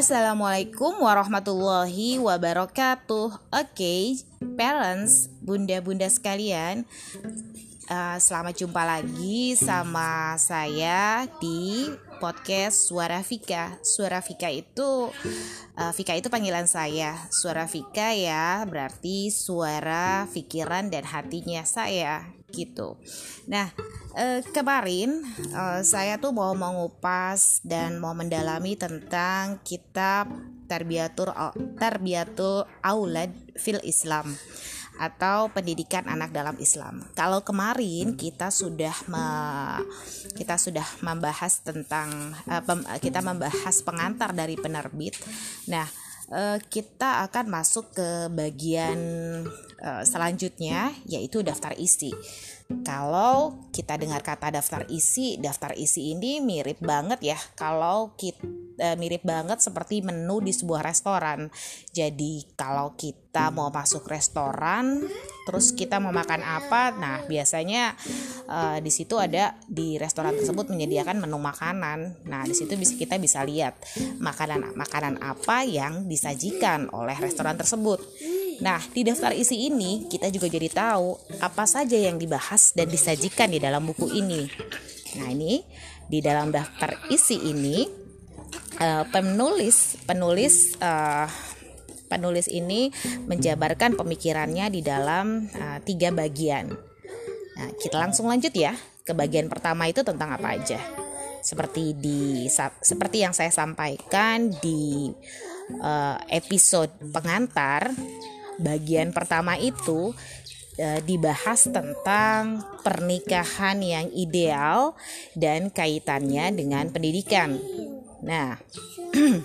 Assalamualaikum warahmatullahi wabarakatuh. Oke, parents, bunda-bunda sekalian, uh, selamat jumpa lagi sama saya di podcast Suara Vika. Suara Vika itu uh, Vika itu panggilan saya. Suara Vika ya berarti suara pikiran dan hatinya saya gitu. Nah, uh, kemarin uh, saya tuh mau mengupas dan mau mendalami tentang kitab Tarbiyatul Tarbiyatul Aulad fil Islam atau pendidikan anak dalam Islam. Kalau kemarin kita sudah me, kita sudah membahas tentang uh, pem, kita membahas pengantar dari penerbit. Nah, uh, kita akan masuk ke bagian uh, selanjutnya yaitu daftar isi. Kalau kita dengar kata daftar isi, daftar isi ini mirip banget ya. Kalau kita e, mirip banget seperti menu di sebuah restoran. Jadi kalau kita mau masuk restoran, terus kita mau makan apa, nah biasanya e, di situ ada di restoran tersebut menyediakan menu makanan. Nah di situ bisa kita bisa lihat makanan makanan apa yang disajikan oleh restoran tersebut. Nah, di daftar isi ini kita juga jadi tahu apa saja yang dibahas dan disajikan di dalam buku ini. Nah, ini di dalam daftar isi ini uh, penulis penulis uh, penulis ini menjabarkan pemikirannya di dalam uh, tiga bagian. Nah, kita langsung lanjut ya ke bagian pertama itu tentang apa aja. Seperti di seperti yang saya sampaikan di uh, episode pengantar bagian pertama itu e, dibahas tentang pernikahan yang ideal dan kaitannya dengan pendidikan. Nah,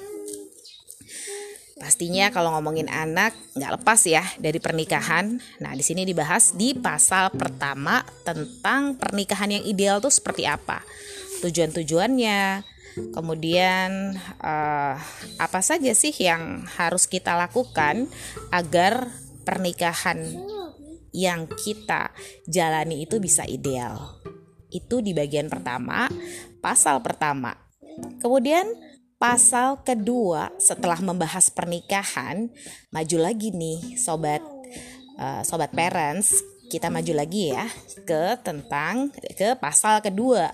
pastinya kalau ngomongin anak nggak lepas ya dari pernikahan. Nah, di sini dibahas di pasal pertama tentang pernikahan yang ideal tuh seperti apa, tujuan-tujuannya, Kemudian uh, apa saja sih yang harus kita lakukan agar pernikahan yang kita jalani itu bisa ideal? Itu di bagian pertama, pasal pertama. Kemudian pasal kedua setelah membahas pernikahan, maju lagi nih sobat uh, sobat parents kita maju lagi ya ke tentang ke pasal kedua.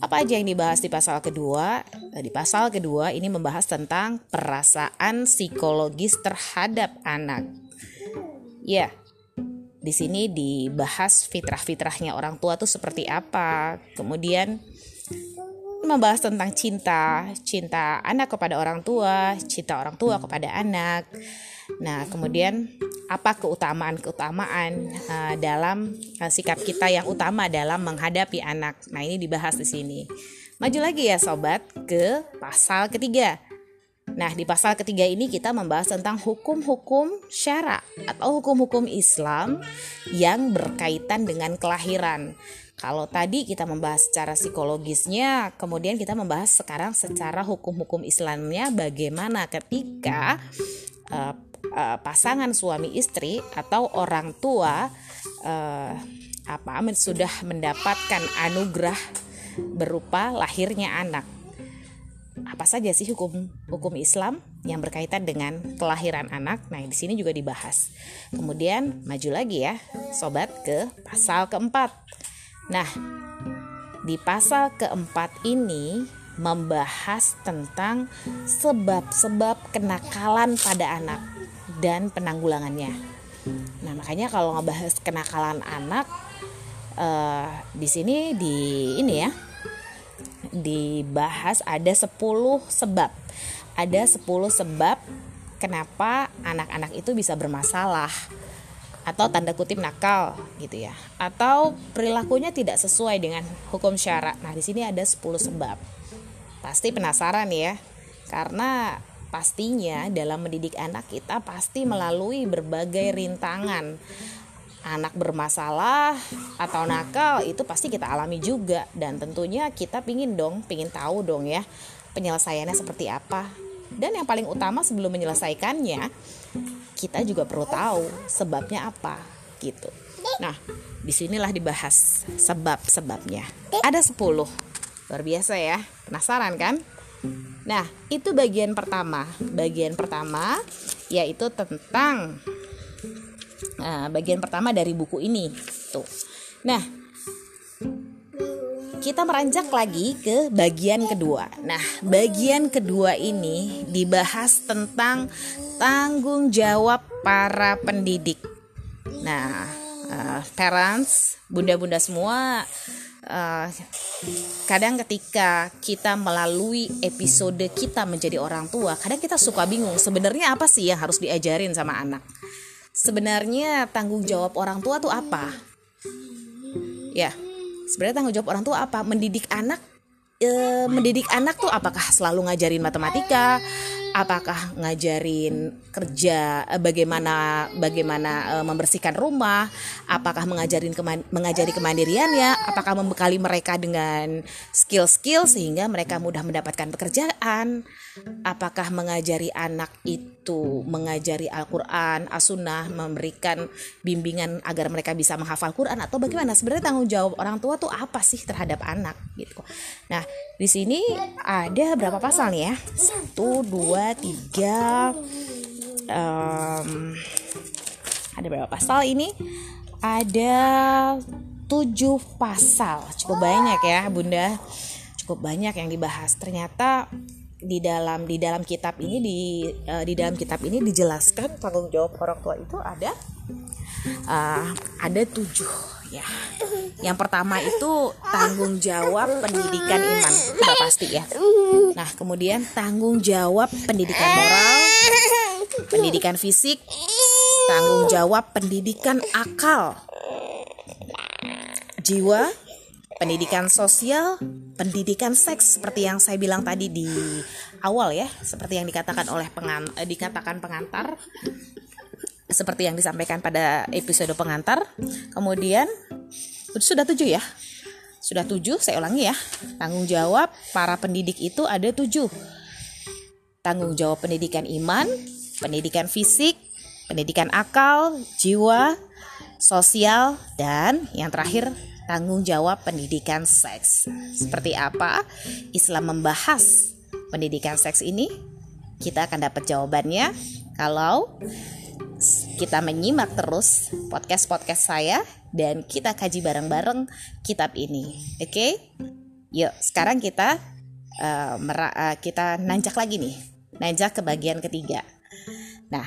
Apa aja yang dibahas di pasal kedua? Eh, di pasal kedua ini membahas tentang perasaan psikologis terhadap anak. Ya, di sini dibahas fitrah-fitrahnya orang tua tuh seperti apa. Kemudian membahas tentang cinta, cinta anak kepada orang tua, cinta orang tua kepada anak. Nah, kemudian apa keutamaan-keutamaan uh, dalam uh, sikap kita yang utama dalam menghadapi anak. Nah, ini dibahas di sini. Maju lagi ya sobat ke pasal ketiga. Nah, di pasal ketiga ini kita membahas tentang hukum-hukum syara atau hukum-hukum Islam yang berkaitan dengan kelahiran. Kalau tadi kita membahas secara psikologisnya, kemudian kita membahas sekarang secara hukum-hukum Islamnya bagaimana ketika uh, uh, pasangan suami istri atau orang tua uh, apa sudah mendapatkan anugerah berupa lahirnya anak. Apa saja sih hukum hukum Islam yang berkaitan dengan kelahiran anak? Nah, di sini juga dibahas. Kemudian maju lagi ya, sobat ke pasal keempat. Nah, di pasal keempat ini membahas tentang sebab-sebab kenakalan pada anak dan penanggulangannya. Nah, makanya kalau ngebahas kenakalan anak uh, di sini di ini ya dibahas ada 10 sebab. Ada 10 sebab kenapa anak-anak itu bisa bermasalah atau tanda kutip nakal gitu ya atau perilakunya tidak sesuai dengan hukum syarat. Nah, di sini ada 10 sebab. Pasti penasaran ya. Karena pastinya dalam mendidik anak kita pasti melalui berbagai rintangan. Anak bermasalah atau nakal itu pasti kita alami juga. Dan tentunya kita pingin dong pingin tahu dong ya penyelesaiannya seperti apa. Dan yang paling utama sebelum menyelesaikannya kita juga perlu tahu sebabnya apa gitu. Nah di sinilah dibahas sebab-sebabnya. Ada 10 luar biasa ya. Penasaran kan Nah, itu bagian pertama. Bagian pertama yaitu tentang nah, bagian pertama dari buku ini. Tuh. Nah, kita meranjak lagi ke bagian kedua. Nah, bagian kedua ini dibahas tentang tanggung jawab para pendidik. Nah, uh, parents, bunda-bunda semua uh, kadang ketika kita melalui episode kita menjadi orang tua, kadang kita suka bingung sebenarnya apa sih yang harus diajarin sama anak. Sebenarnya tanggung jawab orang tua tuh apa? Ya, sebenarnya tanggung jawab orang tua apa? Mendidik anak e, mendidik anak tuh apakah selalu ngajarin matematika apakah ngajarin kerja eh, bagaimana bagaimana uh, membersihkan rumah? Apakah mengajarin mengajari kemandiriannya? Apakah membekali mereka dengan skill-skill sehingga mereka mudah mendapatkan pekerjaan? Apakah mengajari anak itu mengajari Al-Qur'an as-sunnah memberikan bimbingan agar mereka bisa menghafal Quran? Atau bagaimana? Sebenarnya tanggung jawab orang tua tuh apa sih terhadap anak gitu? Nah di sini ada berapa pasal nih ya? Satu dua dua tiga um, ada berapa pasal ini? Ada tujuh pasal. Cukup banyak ya bunda. Cukup banyak yang dibahas. Ternyata di dalam di dalam kitab ini di uh, di dalam kitab ini dijelaskan tanggung jawab orang tua itu ada uh, ada tujuh ya. Yang pertama itu tanggung jawab pendidikan iman, sudah pasti ya. Nah, kemudian tanggung jawab pendidikan moral, pendidikan fisik, tanggung jawab pendidikan akal, jiwa, pendidikan sosial, pendidikan seks seperti yang saya bilang tadi di awal ya, seperti yang dikatakan oleh pengan, eh, dikatakan pengantar seperti yang disampaikan pada episode pengantar. Kemudian sudah tujuh ya, sudah tujuh. Saya ulangi ya, tanggung jawab para pendidik itu ada tujuh. Tanggung jawab pendidikan iman, pendidikan fisik, pendidikan akal, jiwa, sosial, dan yang terakhir tanggung jawab pendidikan seks. Seperti apa Islam membahas pendidikan seks ini? Kita akan dapat jawabannya kalau kita menyimak terus podcast-podcast saya dan kita kaji bareng-bareng kitab ini. Oke? Okay? Yuk, sekarang kita uh, uh, kita nanjak lagi nih. Nanjak ke bagian ketiga. Nah,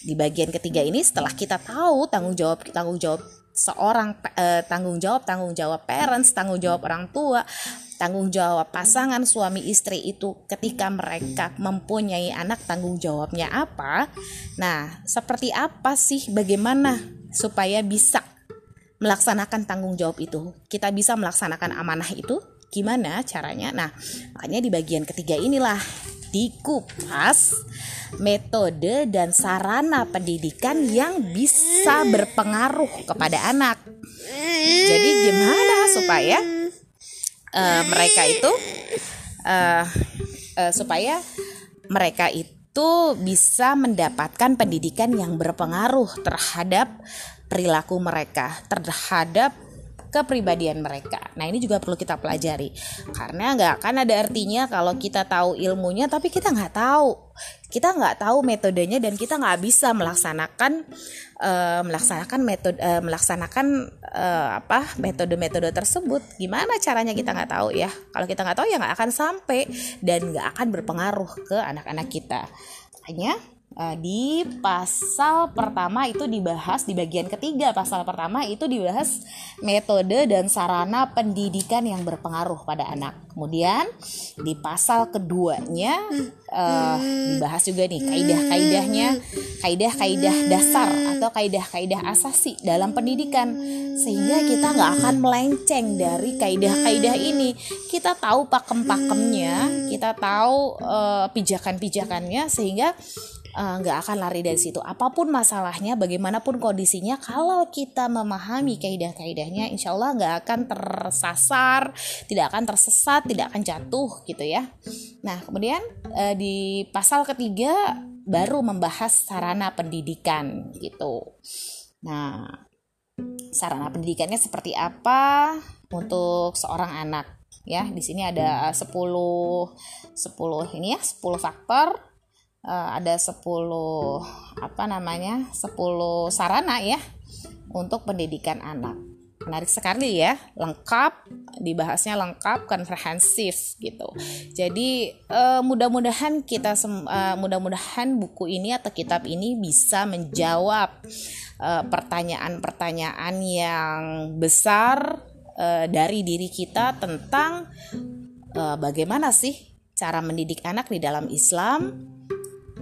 di bagian ketiga ini setelah kita tahu tanggung jawab tanggung jawab seorang uh, tanggung jawab tanggung jawab parents tanggung jawab orang tua tanggung jawab pasangan suami istri itu ketika mereka mempunyai anak tanggung jawabnya apa? Nah seperti apa sih bagaimana supaya bisa melaksanakan tanggung jawab itu? Kita bisa melaksanakan amanah itu? Gimana caranya? Nah makanya di bagian ketiga inilah dikupas metode dan sarana pendidikan yang bisa berpengaruh kepada anak. Jadi gimana supaya uh, mereka itu uh, uh, supaya mereka itu bisa mendapatkan pendidikan yang berpengaruh terhadap perilaku mereka, terhadap kepribadian mereka. Nah ini juga perlu kita pelajari. Karena nggak akan ada artinya kalau kita tahu ilmunya tapi kita nggak tahu. Kita nggak tahu metodenya dan kita nggak bisa melaksanakan uh, melaksanakan metode uh, melaksanakan uh, apa metode-metode tersebut. Gimana caranya kita nggak tahu ya? Kalau kita nggak tahu ya nggak akan sampai dan nggak akan berpengaruh ke anak-anak kita. Hanya Uh, di pasal pertama itu dibahas di bagian ketiga pasal pertama itu dibahas metode dan sarana pendidikan yang berpengaruh pada anak. Kemudian di pasal keduanya uh, dibahas juga nih kaidah-kaidahnya, kaidah-kaidah dasar atau kaidah-kaidah asasi dalam pendidikan sehingga kita nggak akan melenceng dari kaidah-kaidah ini. Kita tahu pakem-pakemnya, kita tahu uh, pijakan-pijakannya sehingga Eh, nggak uh, akan lari dari situ. Apa pun masalahnya bagaimanapun kondisinya kalau kita memahami kaidah-kaidahnya insya Allah nggak akan tersasar tidak akan tersesat tidak akan jatuh gitu ya. Nah kemudian uh, di pasal ketiga baru membahas sarana pendidikan gitu. Nah sarana pendidikannya seperti apa untuk seorang anak? Ya. Di sini ada 10 10 ini ya, 10 faktor uh, ada 10 apa namanya? 10 sarana ya untuk pendidikan anak. Menarik sekali ya, lengkap, dibahasnya lengkap, komprehensif gitu. Jadi uh, mudah-mudahan kita uh, mudah-mudahan buku ini atau kitab ini bisa menjawab pertanyaan-pertanyaan uh, yang besar dari diri kita tentang bagaimana sih cara mendidik anak di dalam Islam.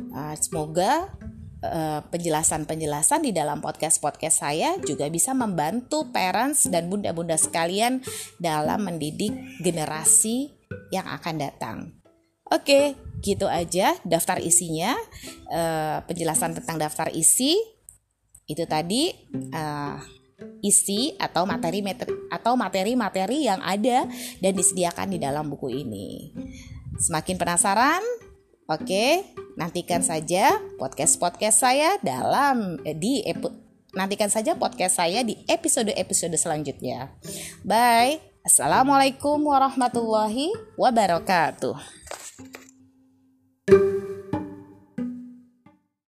Uh, semoga Eh, penjelasan-penjelasan di dalam podcast-podcast saya juga bisa membantu parents dan bunda-bunda sekalian dalam mendidik generasi yang akan datang. Oke, gitu aja daftar isinya. Uh, penjelasan tentang daftar isi itu tadi uh, isi atau materi materi atau materi-materi yang ada dan disediakan di dalam buku ini. Semakin penasaran? Oke, nantikan saja podcast-podcast saya dalam eh, di nantikan saja podcast saya di episode-episode selanjutnya. Bye. Assalamualaikum warahmatullahi wabarakatuh.